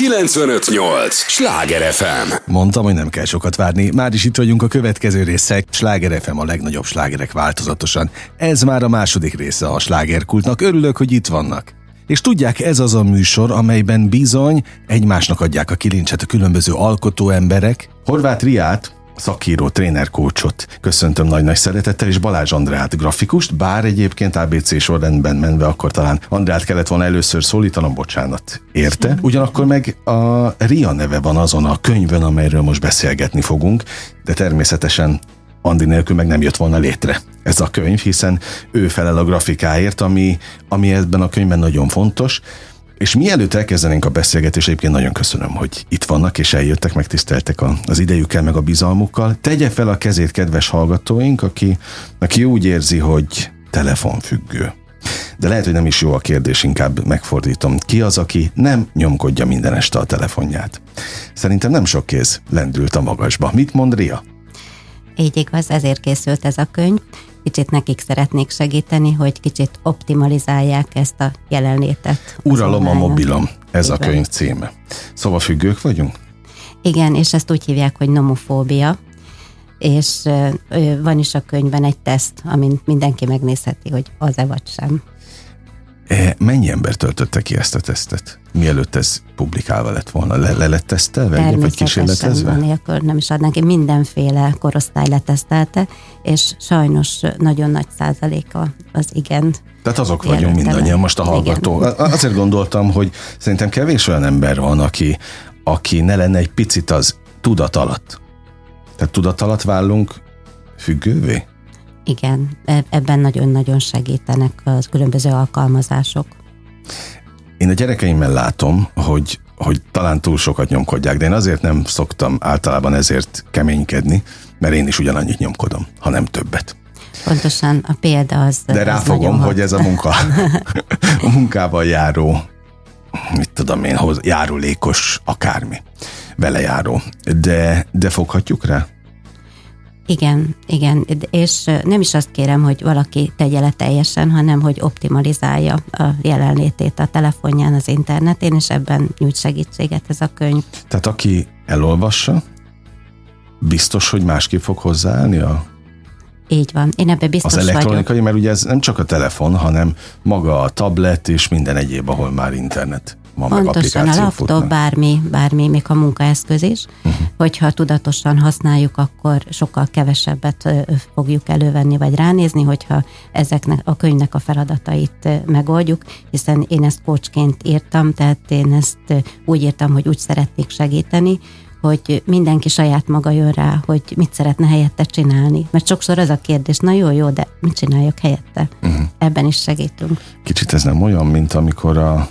958! Sláger FM! Mondtam, hogy nem kell sokat várni. Már is itt vagyunk a következő része. Sláger FM a legnagyobb slágerek változatosan. Ez már a második része a slágerkultnak. Örülök, hogy itt vannak. És tudják, ez az a műsor, amelyben bizony egymásnak adják a kilincset a különböző alkotó emberek. Horváth Riát, szakíró, trénerkócsot köszöntöm nagy-nagy szeretettel, és Balázs Andrát, grafikust, bár egyébként ABC sorrendben menve akkor talán Andrát kellett volna először szólítanom, bocsánat, érte. Ugyanakkor meg a Ria neve van azon a könyvön, amelyről most beszélgetni fogunk, de természetesen Andi nélkül meg nem jött volna létre ez a könyv, hiszen ő felel a grafikáért, ami, ami ebben a könyvben nagyon fontos, és mielőtt elkezdenénk a beszélgetést, egyébként nagyon köszönöm, hogy itt vannak és eljöttek, megtiszteltek a, az idejükkel, meg a bizalmukkal. Tegye fel a kezét, kedves hallgatóink, aki, aki úgy érzi, hogy telefonfüggő. De lehet, hogy nem is jó a kérdés, inkább megfordítom. Ki az, aki nem nyomkodja minden este a telefonját? Szerintem nem sok kéz lendült a magasba. Mit mond Ria? Így igaz, ezért készült ez a könyv. Kicsit nekik szeretnék segíteni, hogy kicsit optimalizálják ezt a jelenlétet. Uralom a mobilom, ez Igen. a könyv címe. Szóval függők vagyunk? Igen, és ezt úgy hívják, hogy nomofóbia, és van is a könyvben egy teszt, amin mindenki megnézheti, hogy az-e vagy sem. E, mennyi ember töltötte ki ezt a tesztet? Mielőtt ez publikálva lett volna? Le, le lett tesztelve? Vagy kísérletezve? Nélkül nem is adnánk. Mindenféle korosztály letesztelte, és sajnos nagyon nagy százaléka az igen. Tehát azok vagyunk mindannyian most a hallgató. Igen. Azért gondoltam, hogy szerintem kevés olyan ember van, aki, aki ne lenne egy picit az tudat alatt. Tehát tudat alatt vállunk függővé? Igen, e- ebben nagyon-nagyon segítenek az különböző alkalmazások. Én a gyerekeimmel látom, hogy, hogy talán túl sokat nyomkodják, de én azért nem szoktam általában ezért keménykedni, mert én is ugyanannyit nyomkodom, ha nem többet. Pontosan a példa az. De ráfogom, hogy hat. ez a munka, a munkával járó, mit tudom én, járulékos akármi, vele járó. De, de foghatjuk rá? Igen, igen, és nem is azt kérem, hogy valaki tegye le teljesen, hanem hogy optimalizálja a jelenlétét a telefonján, az internetén, és ebben nyújt segítséget ez a könyv. Tehát aki elolvassa, biztos, hogy másképp fog hozzáállni a így van, én ebbe biztos Az elektronikai, vagyok. mert ugye ez nem csak a telefon, hanem maga a tablet és minden egyéb, ahol már internet van Pontosan, meg a laptop, futnak. bármi, bármi, még a munkaeszköz is, uh-huh. hogyha tudatosan használjuk, akkor sokkal kevesebbet fogjuk elővenni, vagy ránézni, hogyha ezeknek a könyvnek a feladatait megoldjuk, hiszen én ezt kocsként írtam, tehát én ezt úgy írtam, hogy úgy szeretnék segíteni, hogy mindenki saját maga jön rá, hogy mit szeretne helyette csinálni. Mert sokszor az a kérdés, na jó, jó, de mit csináljak helyette? Uh-huh. Ebben is segítünk. Kicsit ez nem olyan, mint amikor a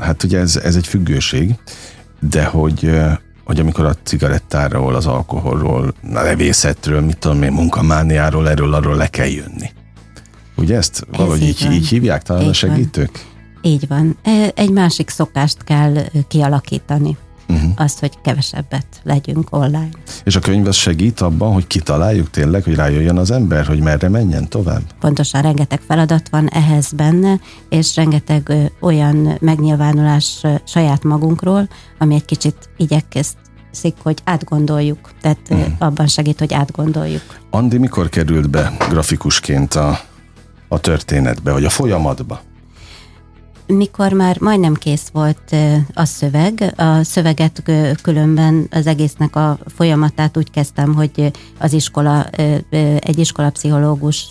hát ugye ez, ez egy függőség, de hogy, hogy amikor a cigarettáról, az alkoholról, a levészetről, mit tudom én, munkamániáról, erről, arról le kell jönni. Ugye ezt ez valahogy így, így, így hívják talán így a segítők? Van. Így van. Egy másik szokást kell kialakítani uh-huh. azt, hogy kevesebbet legyünk online. És a könyv az segít abban, hogy kitaláljuk tényleg, hogy rájöjjön az ember, hogy merre menjen tovább? Pontosan, rengeteg feladat van ehhez benne, és rengeteg ö, olyan megnyilvánulás ö, saját magunkról, ami egy kicsit igyekezik, hogy átgondoljuk. Tehát uh-huh. abban segít, hogy átgondoljuk. Andi mikor került be grafikusként a, a történetbe, vagy a folyamatba? Mikor már majdnem kész volt a szöveg, a szöveget különben az egésznek a folyamatát úgy kezdtem, hogy az iskola, egy iskolapszichológus,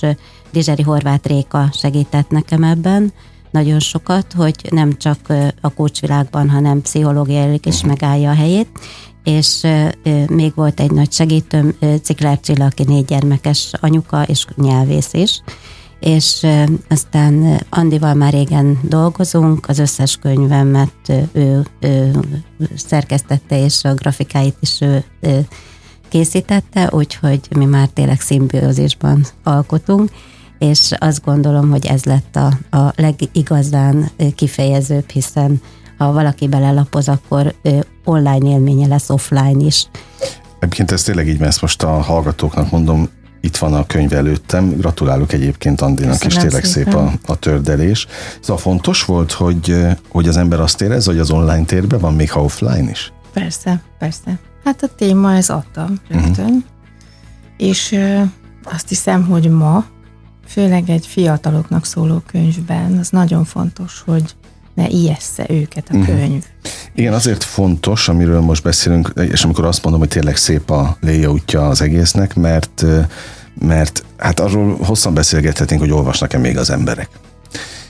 Dizseri Horváth Réka segített nekem ebben, nagyon sokat, hogy nem csak a kócsvilágban, hanem pszichológiai is uh-huh. megállja a helyét, és még volt egy nagy segítőm, Cikler Csilla, aki négy gyermekes anyuka és nyelvész is, és aztán Andival már régen dolgozunk, az összes könyvemet ő, ő szerkesztette, és a grafikáit is ő, ő készítette, úgyhogy mi már tényleg szimbiózisban alkotunk, és azt gondolom, hogy ez lett a, a legigazán kifejezőbb, hiszen ha valaki belelapoz, akkor online élménye lesz offline is. Egyébként ez tényleg így, mert ezt most a hallgatóknak mondom, itt van a könyv előttem. Gratulálok egyébként Andinak, Köszönöm és tényleg szépen. szép a, a tördelés. Szóval fontos volt, hogy, hogy az ember azt érez, hogy az online térben van még ha offline is? Persze, persze. Hát a téma ez adta rögtön. Uh-huh. És ö, azt hiszem, hogy ma, főleg egy fiataloknak szóló könyvben, az nagyon fontos, hogy ne ijessze őket a uh-huh. könyv. Igen, azért fontos, amiről most beszélünk, és amikor azt mondom, hogy tényleg szép a léjaútja az egésznek, mert, mert hát arról hosszan beszélgethetnénk, hogy olvasnak-e még az emberek.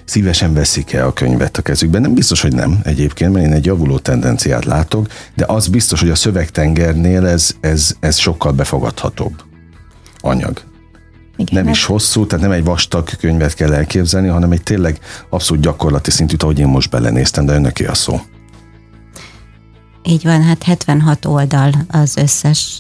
Szívesen veszik-e a könyvet a kezükben? Nem biztos, hogy nem egyébként, mert én egy javuló tendenciát látok, de az biztos, hogy a szövegtengernél ez, ez, ez sokkal befogadhatóbb anyag. Igen, nem is hosszú, tehát nem egy vastag könyvet kell elképzelni, hanem egy tényleg abszolút gyakorlati szintű, ahogy én most belenéztem, de önöké a szó. Így van, hát 76 oldal az összes,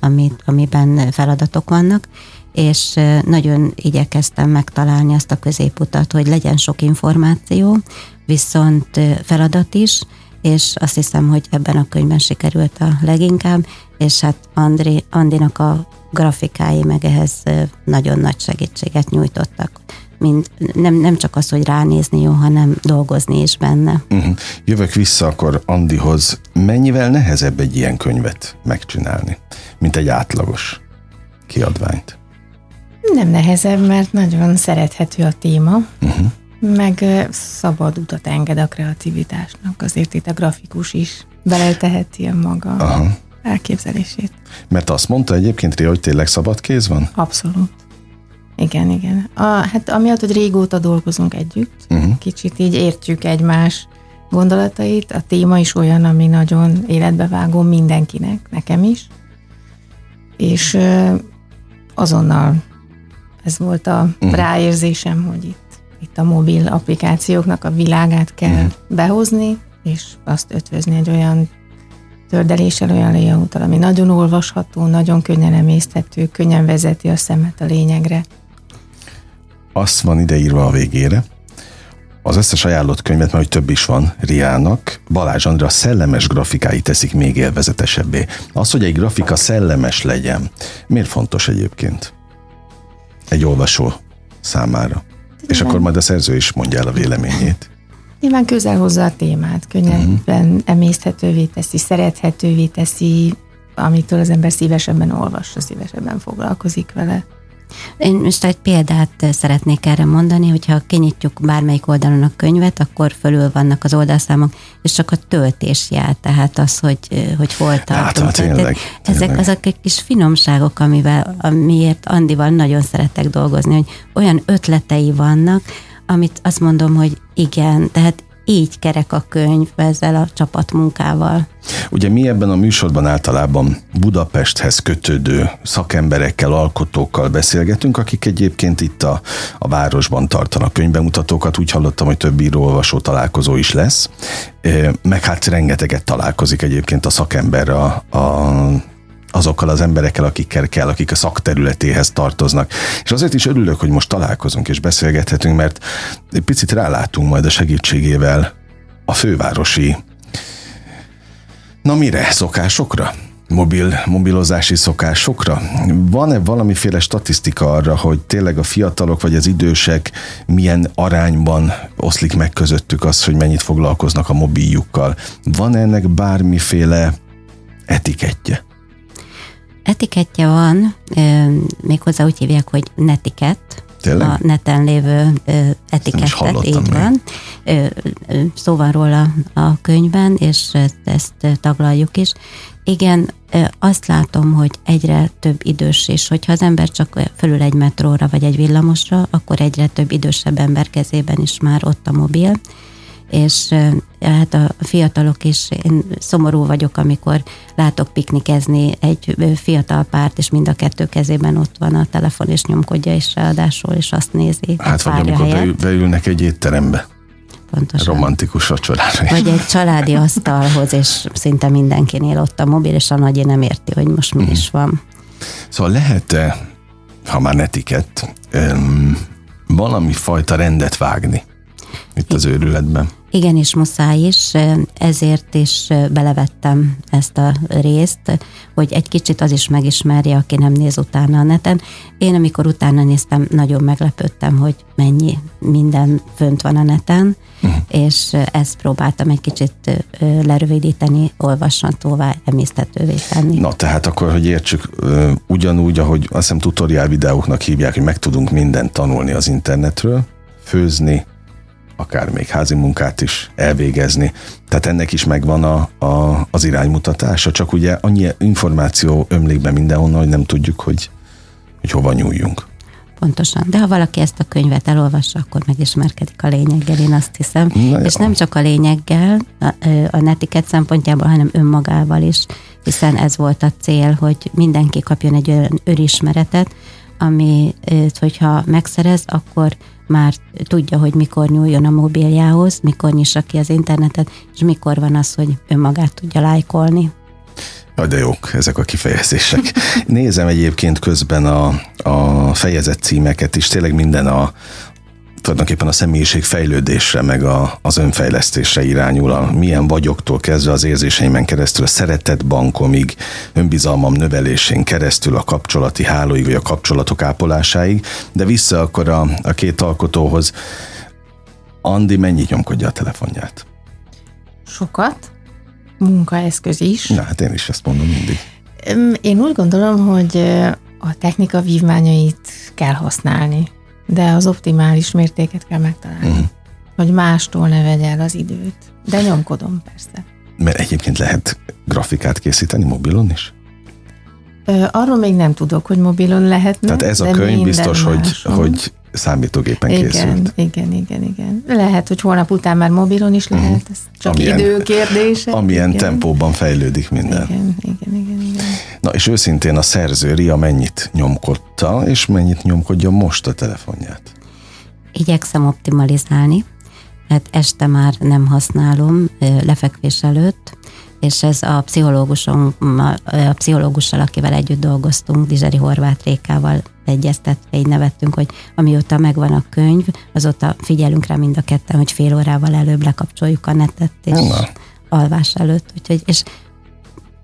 amit, amiben feladatok vannak, és nagyon igyekeztem megtalálni azt a középutat, hogy legyen sok információ, viszont feladat is, és azt hiszem, hogy ebben a könyvben sikerült a leginkább, és hát Andri, Andinak a grafikái meg ehhez nagyon nagy segítséget nyújtottak. Mind, nem, nem csak az, hogy ránézni jó, hanem dolgozni is benne. Uh-huh. Jövök vissza akkor Andihoz. Mennyivel nehezebb egy ilyen könyvet megcsinálni, mint egy átlagos kiadványt? Nem nehezebb, mert nagyon szerethető a téma, uh-huh. meg szabad utat enged a kreativitásnak. Azért itt a grafikus is beleteheti a maga Aha. Elképzelését. Mert azt mondta egyébként Ria, hogy tényleg szabad kéz van? Abszolút. Igen, igen. A, hát amiatt, hogy régóta dolgozunk együtt, uh-huh. kicsit így értjük egymás gondolatait, a téma is olyan, ami nagyon életbevágó mindenkinek, nekem is, és azonnal ez volt a uh-huh. ráérzésem, hogy itt, itt a mobil applikációknak a világát kell uh-huh. behozni, és azt ötvözni egy olyan tördeléssel, olyan layouttal, ami nagyon olvasható, nagyon könnyen emészthető, könnyen vezeti a szemet a lényegre. Azt van ideírva a végére, az összes ajánlott könyvet, mert hogy több is van Riának, Balázs Andra szellemes grafikái teszik még élvezetesebbé. Az, hogy egy grafika szellemes legyen, miért fontos egyébként? egy olvasó számára. Igen. És akkor majd a szerző is mondja el a véleményét. Nyilván közel hozza a témát, könnyebben uh-huh. emészthetővé teszi, szerethetővé teszi, amitől az ember szívesebben olvas, szívesebben foglalkozik vele. Én most egy példát szeretnék erre mondani, hogyha kinyitjuk bármelyik oldalon a könyvet, akkor fölül vannak az oldalszámok, és csak a töltés jár, tehát az, hogy, hogy hol tartunk. Hát, tényleg, tényleg. Ezek azok egy kis finomságok, amivel, amiért Andival nagyon szeretek dolgozni, hogy olyan ötletei vannak, amit azt mondom, hogy igen, tehát így kerek a könyv ezzel a csapatmunkával. Ugye mi ebben a műsorban általában Budapesthez kötődő szakemberekkel, alkotókkal beszélgetünk, akik egyébként itt a, a városban tartanak könyvbemutatókat. Úgy hallottam, hogy több író-olvasó találkozó is lesz. Meg hát rengeteget találkozik egyébként a szakember a, a azokkal az emberekkel, akikkel kell, akik a szakterületéhez tartoznak. És azért is örülök, hogy most találkozunk és beszélgethetünk, mert egy picit rálátunk majd a segítségével a fővárosi Na mire? Szokásokra? Mobil, mobilozási szokásokra? Van-e valamiféle statisztika arra, hogy tényleg a fiatalok vagy az idősek milyen arányban oszlik meg közöttük az, hogy mennyit foglalkoznak a mobiljukkal? Van ennek bármiféle etikettje? Etikettje van, méghozzá úgy hívják, hogy netikett, Tényleg? a neten lévő etikettet, így van. Szó van róla a könyvben, és ezt taglaljuk is. Igen, azt látom, hogy egyre több idős is, hogyha az ember csak fölül egy metróra vagy egy villamosra, akkor egyre több idősebb ember kezében is már ott a mobil, és hát a fiatalok is, én szomorú vagyok, amikor látok piknikezni egy fiatal párt, és mind a kettő kezében ott van a telefon, és nyomkodja is ráadásul, és azt nézi. Hát vagy amikor beül, beülnek egy étterembe. Pontosan. Romantikus vacsorára. Vagy egy családi asztalhoz, és szinte mindenkinél ott a mobil, és a nagyi nem érti, hogy most mi mm. is van. Szóval lehet-e, ha már netikett, valami fajta rendet vágni itt az őrületben. Igen, és muszáj is, ezért is belevettem ezt a részt, hogy egy kicsit az is megismerje, aki nem néz utána a neten. Én, amikor utána néztem, nagyon meglepődtem, hogy mennyi minden fönt van a neten, uh-huh. és ezt próbáltam egy kicsit lerövidíteni, olvashatóvá, emésztetővé tenni. Na, tehát akkor, hogy értsük, ugyanúgy, ahogy azt hiszem tutoriál videóknak hívják, hogy meg tudunk mindent tanulni az internetről, főzni, akár még házi munkát is elvégezni. Tehát ennek is megvan a, a, az iránymutatása, csak ugye annyi információ ömlik be mindenhonnan, hogy nem tudjuk, hogy, hogy hova nyúljunk. Pontosan. De ha valaki ezt a könyvet elolvassa, akkor megismerkedik a lényeggel, én azt hiszem. Na és jó. nem csak a lényeggel, a, a netiket szempontjából, hanem önmagával is, hiszen ez volt a cél, hogy mindenki kapjon egy olyan önismeretet, ami, hogyha megszerez, akkor már tudja, hogy mikor nyúljon a mobiljához, mikor nyissa ki az internetet, és mikor van az, hogy önmagát tudja lájkolni. Ja, de jók ezek a kifejezések. Nézem egyébként közben a, a fejezet címeket is, tényleg minden a, tulajdonképpen a személyiség fejlődésre, meg a, az önfejlesztésre irányul, a milyen vagyoktól kezdve az érzéseimen keresztül, a szeretett bankomig, önbizalmam növelésén keresztül, a kapcsolati hálóig, vagy a kapcsolatok ápolásáig, de vissza akkor a, a két alkotóhoz. Andi mennyit nyomkodja a telefonját? Sokat. Munkaeszköz is. Na, hát én is ezt mondom mindig. Én úgy gondolom, hogy a technika vívmányait kell használni de az optimális mértéket kell megtalálni. Uh-huh. Hogy mástól ne vegye el az időt. De nyomkodom, persze. Mert egyébként lehet grafikát készíteni mobilon is? Ö, arról még nem tudok, hogy mobilon lehetne. Tehát ez a könyv biztos, hogy, hogy számítógépen igen, készült. Igen, igen, igen. Lehet, hogy holnap után már mobilon is lehet, uh-huh. ez csak amilyen, idő kérdése. Amilyen igen. tempóban fejlődik minden. Igen, igen, igen, igen. Na és őszintén a szerző Ria mennyit nyomkodta, és mennyit nyomkodja most a telefonját? Igyekszem optimalizálni, hát este már nem használom lefekvés előtt, és ez a pszichológusom, a pszichológussal, akivel együtt dolgoztunk, Dizseri Horváth Rékával egyeztetve, így nevettünk, hogy amióta megvan a könyv, azóta figyelünk rá mind a ketten, hogy fél órával előbb lekapcsoljuk a netet, és Na. alvás előtt, úgyhogy, és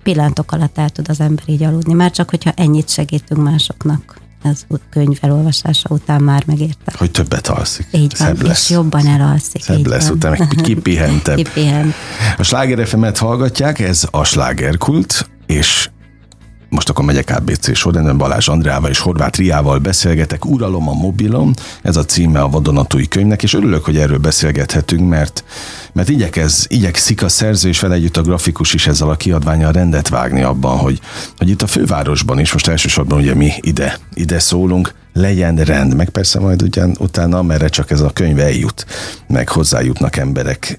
pillanatok alatt el tud az ember így aludni, már csak hogyha ennyit segítünk másoknak ez könyv elolvasása után már megérte. Hogy többet alszik. Így van, Szebb lesz. és jobban elalszik. Szebb így lesz, van. utána meg kipihentebb. Kipihent. A Sláger fm hallgatják, ez a slágerkult, és most akkor megyek ABC sorrendben, Balázs Andrával és Horváth Riával beszélgetek, Uralom a mobilom, ez a címe a vadonatúj könyvnek, és örülök, hogy erről beszélgethetünk, mert, mert igyekez, igyekszik a szerző és vele együtt a grafikus is ezzel a kiadványal rendet vágni abban, hogy, hogy itt a fővárosban is, most elsősorban ugye mi ide, ide szólunk, legyen rend, meg persze majd ugyan utána, merre csak ez a könyv eljut, meg hozzájutnak emberek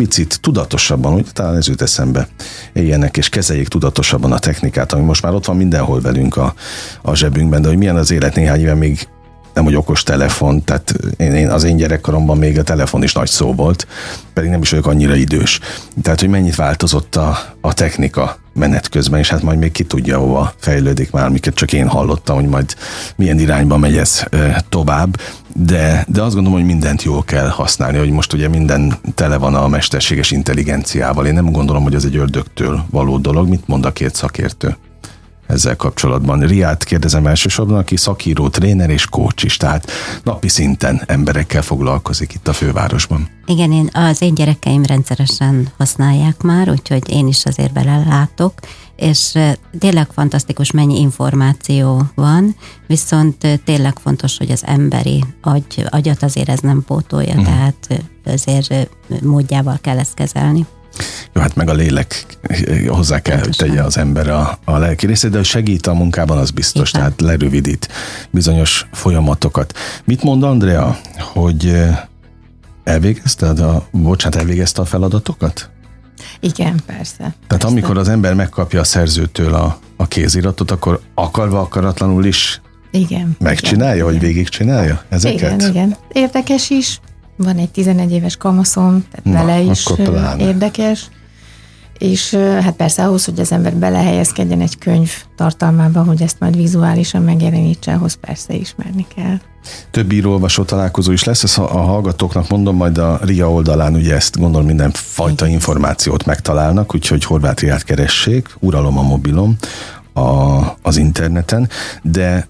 picit tudatosabban, úgy talán ez jut eszembe, éljenek és kezeljék tudatosabban a technikát, ami most már ott van mindenhol velünk a, a zsebünkben, de hogy milyen az élet néhány éve még nem hogy okos telefon, tehát én, én, az én gyerekkoromban még a telefon is nagy szó volt, pedig nem is vagyok annyira idős. Tehát, hogy mennyit változott a, a technika menet közben, és hát majd még ki tudja, hova fejlődik már, amiket csak én hallottam, hogy majd milyen irányba megy ez tovább, de, de azt gondolom, hogy mindent jól kell használni, hogy most ugye minden tele van a mesterséges intelligenciával. Én nem gondolom, hogy ez egy ördögtől való dolog. Mit mond a két szakértő? Ezzel kapcsolatban. Riát kérdezem elsősorban, aki szakíró, tréner és coach is, tehát napi szinten emberekkel foglalkozik itt a fővárosban. Igen, én, az én gyerekeim rendszeresen használják már, úgyhogy én is azért belelátok, és tényleg fantasztikus, mennyi információ van, viszont tényleg fontos, hogy az emberi agy, agyat azért ez nem pótolja, uh-huh. tehát azért módjával kell ezt kezelni. Jó, hát meg a lélek hozzá kell, hogy tegye az ember a, a lelki részét, de segít a munkában, az biztos, Igen. tehát lerövidít bizonyos folyamatokat. Mit mond Andrea, hogy elvégezted a, bocsánat, elvégezte a feladatokat? Igen, persze. Tehát persze. amikor az ember megkapja a szerzőtől a, a kéziratot, akkor akarva akaratlanul is igen. Megcsinálja, igen, hogy végigcsinálja ezeket? Igen, igen. Érdekes is, van egy 11 éves kamaszom, tehát Na, vele is érdekes. És hát persze ahhoz, hogy az ember belehelyezkedjen egy könyv tartalmába, hogy ezt majd vizuálisan megjelenítse, ahhoz persze ismerni kell. Több író-olvasó találkozó is lesz, ezt a hallgatóknak mondom, majd a RIA oldalán ugye ezt gondolom minden fajta információt megtalálnak, úgyhogy Horváth Riát keressék, uralom a mobilom a, az interneten, de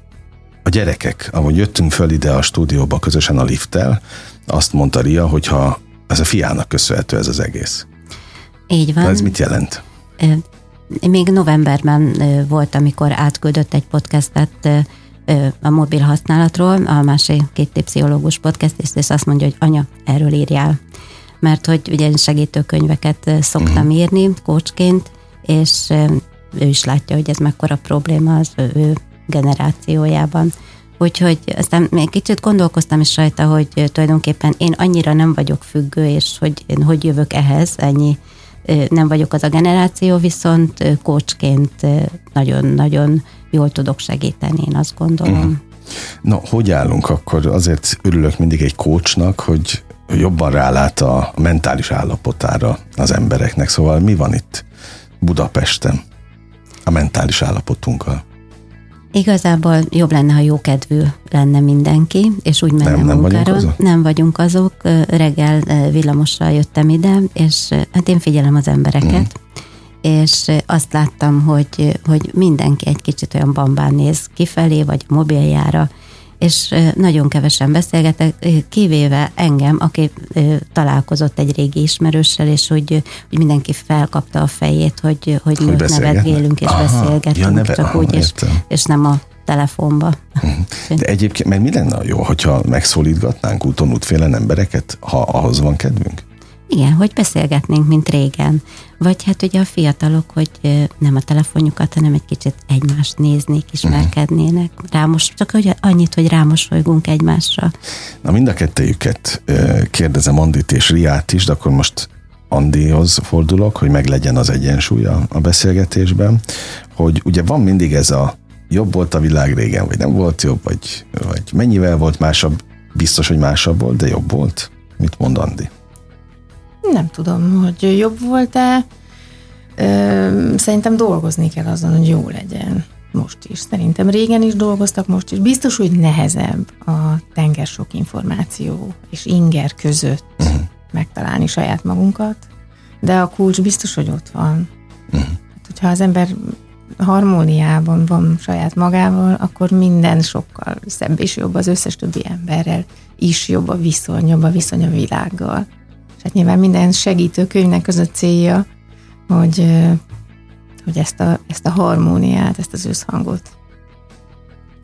a gyerekek, ahogy jöttünk föl ide a stúdióba közösen a lifttel, azt mondta Ria, hogyha ez a fiának köszönhető ez az egész. Így van. De ez mit jelent? Még novemberben volt, amikor átküldött egy podcastet a mobil használatról, a másik két pszichológus podcast, és azt mondja, hogy anya, erről írjál. Mert hogy ugye segítőkönyveket szoktam uh-huh. írni kócsként, és ő is látja, hogy ez mekkora probléma az ő generációjában. Úgyhogy aztán még kicsit gondolkoztam is rajta, hogy tulajdonképpen én annyira nem vagyok függő, és hogy én hogy jövök ehhez, ennyi nem vagyok az a generáció, viszont kócsként nagyon-nagyon jól tudok segíteni, én azt gondolom. Uh-huh. Na, hogy állunk akkor? Azért örülök mindig egy kócsnak, hogy jobban rálát a mentális állapotára az embereknek. Szóval mi van itt Budapesten a mentális állapotunkkal? Igazából jobb lenne, ha jókedvű lenne mindenki, és úgy menne nem, nem munkára. Vagyunk azok? Nem vagyunk azok. Reggel villamossal jöttem ide, és hát én figyelem az embereket, mm. és azt láttam, hogy, hogy mindenki egy kicsit olyan bambán néz kifelé, vagy mobiljára, és nagyon kevesen beszélgetek, kivéve engem, aki találkozott egy régi ismerőssel, és hogy, hogy mindenki felkapta a fejét, hogy, hogy, hogy nevetgélünk és aha, beszélgetünk, ja, neve, csak aha, úgy, és, és nem a telefonba. Mhm. De egyébként, mert mi lenne jó, hogyha megszólítgatnánk úton útfélen embereket, ha ahhoz van kedvünk? Igen, hogy beszélgetnénk, mint régen. Vagy hát ugye a fiatalok, hogy nem a telefonjukat, hanem egy kicsit egymást néznék, ismerkednének. Rámos, csak hogy annyit, hogy rámosolygunk egymásra. Na mind a kettejüket kérdezem Andit és Riát is, de akkor most Andihoz fordulok, hogy meg legyen az egyensúly a, a beszélgetésben, hogy ugye van mindig ez a jobb volt a világ régen, vagy nem volt jobb, vagy, vagy mennyivel volt másabb, biztos, hogy másabb volt, de jobb volt. Mit mond Andi? Nem tudom, hogy jobb volt-e. Szerintem dolgozni kell azon, hogy jó legyen. Most is. Szerintem régen is dolgoztak, most is. Biztos, hogy nehezebb a tenger sok információ és inger között uh-huh. megtalálni saját magunkat, de a kulcs biztos, hogy ott van. Uh-huh. Hát, hogyha az ember harmóniában van saját magával, akkor minden sokkal szebb és jobb az összes többi emberrel is jobb a viszony, jobb a viszony a világgal. Hát nyilván minden segítőkönyvnek az a célja, hogy, hogy ezt, a, ezt a harmóniát, ezt az összhangot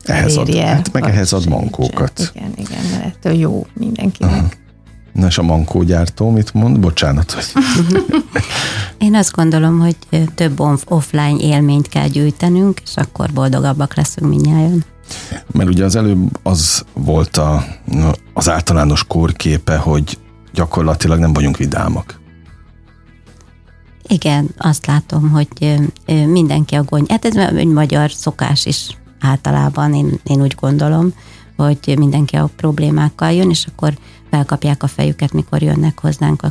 ehhez ad, hát meg ehhez ad mankókat. Igen, igen, mert ettől jó mindenkinek. Aha. Na és a mankógyártó mit mond? Bocsánat. Hogy... Én azt gondolom, hogy több offline élményt kell gyűjtenünk, és akkor boldogabbak leszünk mindnyáján. Mert ugye az előbb az volt a, az általános kórképe, hogy gyakorlatilag nem vagyunk vidámak. Igen, azt látom, hogy mindenki a gond. Hát ez egy magyar szokás is általában, én, én úgy gondolom, hogy mindenki a problémákkal jön, és akkor felkapják a fejüket, mikor jönnek hozzánk,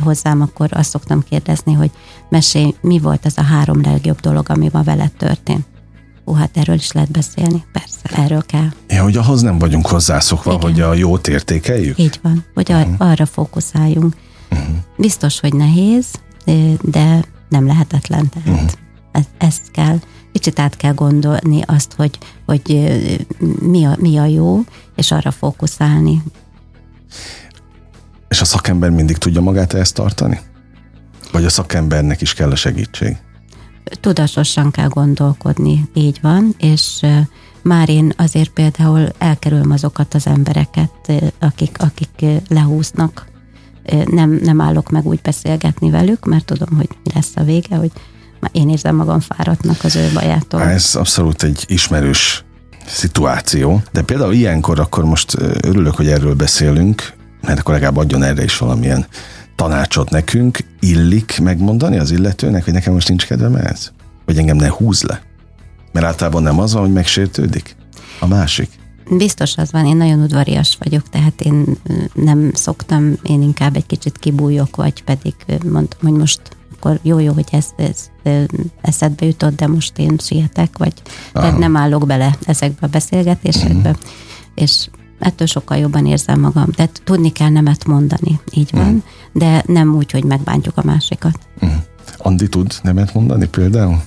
hozzám, akkor azt szoktam kérdezni, hogy mesélj, mi volt az a három legjobb dolog, ami ma veled történt? Ó, hát erről is lehet beszélni, persze, erről kell. Ja, hogy ahhoz nem vagyunk hozzászokva, Igen. hogy a jót értékeljük? Így van, hogy uh-huh. arra fókuszáljunk. Uh-huh. Biztos, hogy nehéz, de nem lehetetlen, tehát uh-huh. ezt, ezt kell, kicsit át kell gondolni azt, hogy, hogy mi, a, mi a jó, és arra fókuszálni. És a szakember mindig tudja magát ezt tartani? Vagy a szakembernek is kell a segítség? Tudatosan kell gondolkodni, így van, és már én azért például elkerülöm azokat az embereket, akik, akik lehúznak. Nem, nem állok meg úgy beszélgetni velük, mert tudom, hogy mi lesz a vége, hogy én érzem magam fáradtnak az ő bajától. Ez abszolút egy ismerős szituáció, de például ilyenkor akkor most örülök, hogy erről beszélünk, mert akkor legalább adjon erre is valamilyen tanácsot nekünk, illik megmondani az illetőnek, hogy nekem most nincs kedvem ez? Hogy engem ne húz le? Mert általában nem az van, hogy megsértődik? A másik? Biztos az van, én nagyon udvarias vagyok, tehát én nem szoktam, én inkább egy kicsit kibújok, vagy pedig mondom, hogy most akkor jó, jó, hogy ez, ez eszedbe jutott, de most én sietek, vagy tehát nem állok bele ezekbe a beszélgetésekbe, uh-huh. és ettől sokkal jobban érzem magam. Tehát tudni kell nemet mondani, így van, mm. de nem úgy, hogy megbántjuk a másikat. Mm. Andi tud nemet mondani például?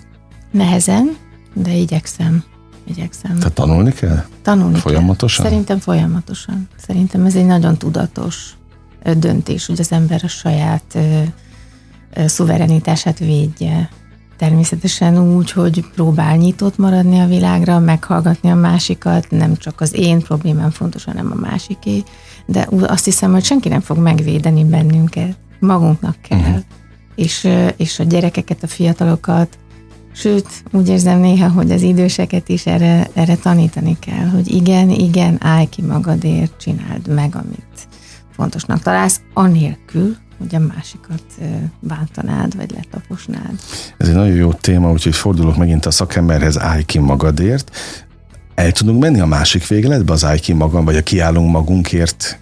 Nehezen, de igyekszem. Igyekszem. Tehát tanulni kell? Tanulni Folyamatosan? Kell. Szerintem folyamatosan. Szerintem ez egy nagyon tudatos döntés, hogy az ember a saját ö, ö, szuverenitását védje. Természetesen úgy, hogy próbál nyitott maradni a világra, meghallgatni a másikat, nem csak az én problémám fontos, hanem a másiké, de azt hiszem, hogy senki nem fog megvédeni bennünket. Magunknak kell. Uh-huh. És, és a gyerekeket, a fiatalokat, sőt, úgy érzem néha, hogy az időseket is erre, erre tanítani kell, hogy igen, igen, állj ki magadért, csináld meg, amit fontosnak találsz, anélkül, hogy a másikat bántanád, vagy letaposnád. Ez egy nagyon jó téma, úgyhogy fordulok megint a szakemberhez, állj ki magadért. El tudunk menni a másik végletbe, az állj ki magam, vagy a kiállunk magunkért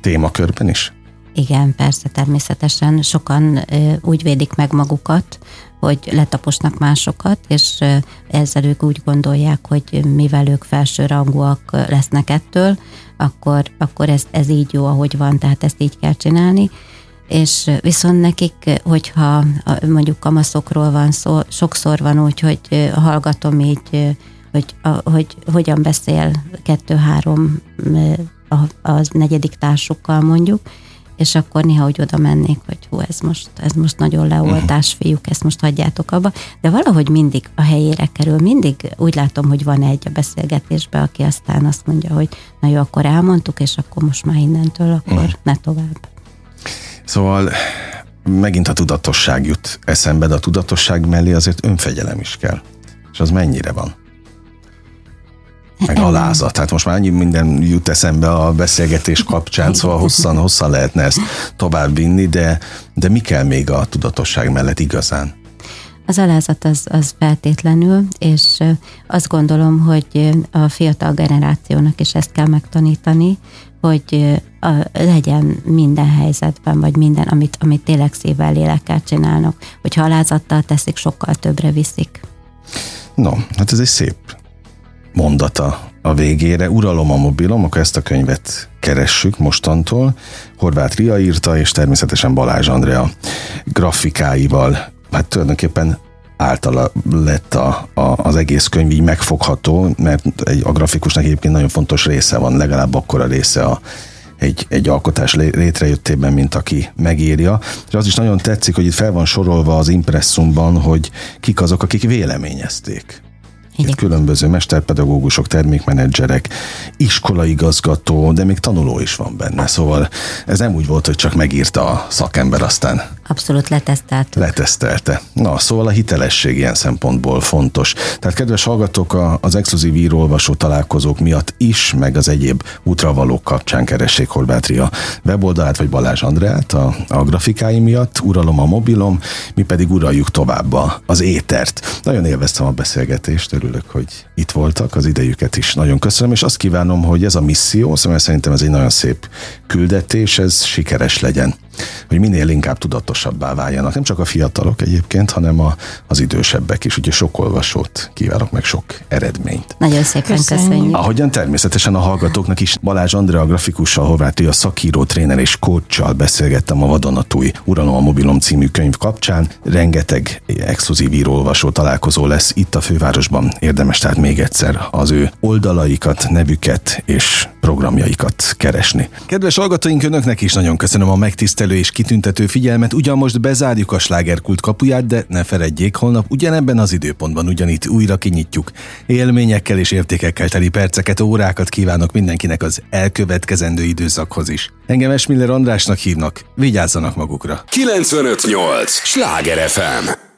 témakörben is? Igen, persze, természetesen sokan úgy védik meg magukat, hogy letaposnak másokat, és ezzel ők úgy gondolják, hogy mivel ők felsőrangúak lesznek ettől, akkor, akkor ez, ez így jó, ahogy van, tehát ezt így kell csinálni. És viszont nekik, hogyha mondjuk kamaszokról van szó, sokszor van úgy, hogy hallgatom így, hogy, hogy hogyan beszél kettő-három az negyedik társukkal mondjuk, és akkor néha úgy oda mennék, hogy hú, ez most, ez most nagyon leoltás, mhm. fiúk, ezt most hagyjátok abba. De valahogy mindig a helyére kerül, mindig úgy látom, hogy van egy a beszélgetésben, aki aztán azt mondja, hogy na jó, akkor elmondtuk, és akkor most már innentől, akkor uh-huh. ne tovább. Szóval megint a tudatosság jut eszembe, de a tudatosság mellé azért önfegyelem is kell. És az mennyire van? Meg alázat. Tehát most már annyi minden jut eszembe a beszélgetés kapcsán, szóval hosszan, hosszan lehetne ezt tovább vinni, de, de mi kell még a tudatosság mellett igazán? Az alázat az, az feltétlenül, és azt gondolom, hogy a fiatal generációnak is ezt kell megtanítani, hogy a, legyen minden helyzetben, vagy minden, amit, amit tényleg szívvel, lélekkel csinálnak. Hogyha alázattal teszik, sokkal többre viszik. No, hát ez egy szép mondata a végére. Uralom a mobilom, akkor ezt a könyvet keressük mostantól. Horváth Ria írta, és természetesen Balázs Andrea grafikáival. Hát tulajdonképpen általa lett a, a, az egész könyv így megfogható, mert egy, a grafikusnak egyébként nagyon fontos része van, legalább akkora része a, egy, egy alkotás létrejöttében, mint aki megírja. És az is nagyon tetszik, hogy itt fel van sorolva az impresszumban, hogy kik azok, akik véleményezték itt különböző mesterpedagógusok, termékmenedzserek, iskolaigazgató, de még tanuló is van benne. Szóval ez nem úgy volt, hogy csak megírta a szakember, aztán Abszolút letesztelte. Letesztelte. Na, szóval a hitelesség ilyen szempontból fontos. Tehát kedves hallgatók, az exkluzív írólvasó találkozók miatt is, meg az egyéb útravalók kapcsán keressék Horvátria weboldalát, vagy Balázs Andrát a, a grafikái miatt. Uralom a mobilom, mi pedig uraljuk tovább az étert. Nagyon élveztem a beszélgetést, örülök, hogy itt voltak, az idejüket is nagyon köszönöm, és azt kívánom, hogy ez a misszió, szóval szerintem ez egy nagyon szép küldetés, ez sikeres legyen hogy minél inkább tudatosabbá váljanak. Nem csak a fiatalok egyébként, hanem a, az idősebbek is. Ugye sok olvasót kívánok meg sok eredményt. Nagyon szépen köszönjük. köszönjük. Ahogyan természetesen a hallgatóknak is Balázs Andrea grafikussal, Horváth a szakíró, tréner és coachal beszélgettem a Vadonatúj Uralom a mobilom című könyv kapcsán. Rengeteg exkluzív író-olvasó találkozó lesz itt a fővárosban. Érdemes tehát még egyszer az ő oldalaikat, nevüket és programjaikat keresni. Kedves hallgatóink, önöknek is nagyon köszönöm a megtisztelő és kitüntető figyelmet. Ugyan most bezárjuk a slágerkult kapuját, de ne feledjék, holnap ugyanebben az időpontban ugyanitt újra kinyitjuk. Élményekkel és értékekkel teli perceket, órákat kívánok mindenkinek az elkövetkezendő időszakhoz is. Engem Esmiller Andrásnak hívnak, vigyázzanak magukra. 958! Sláger FM!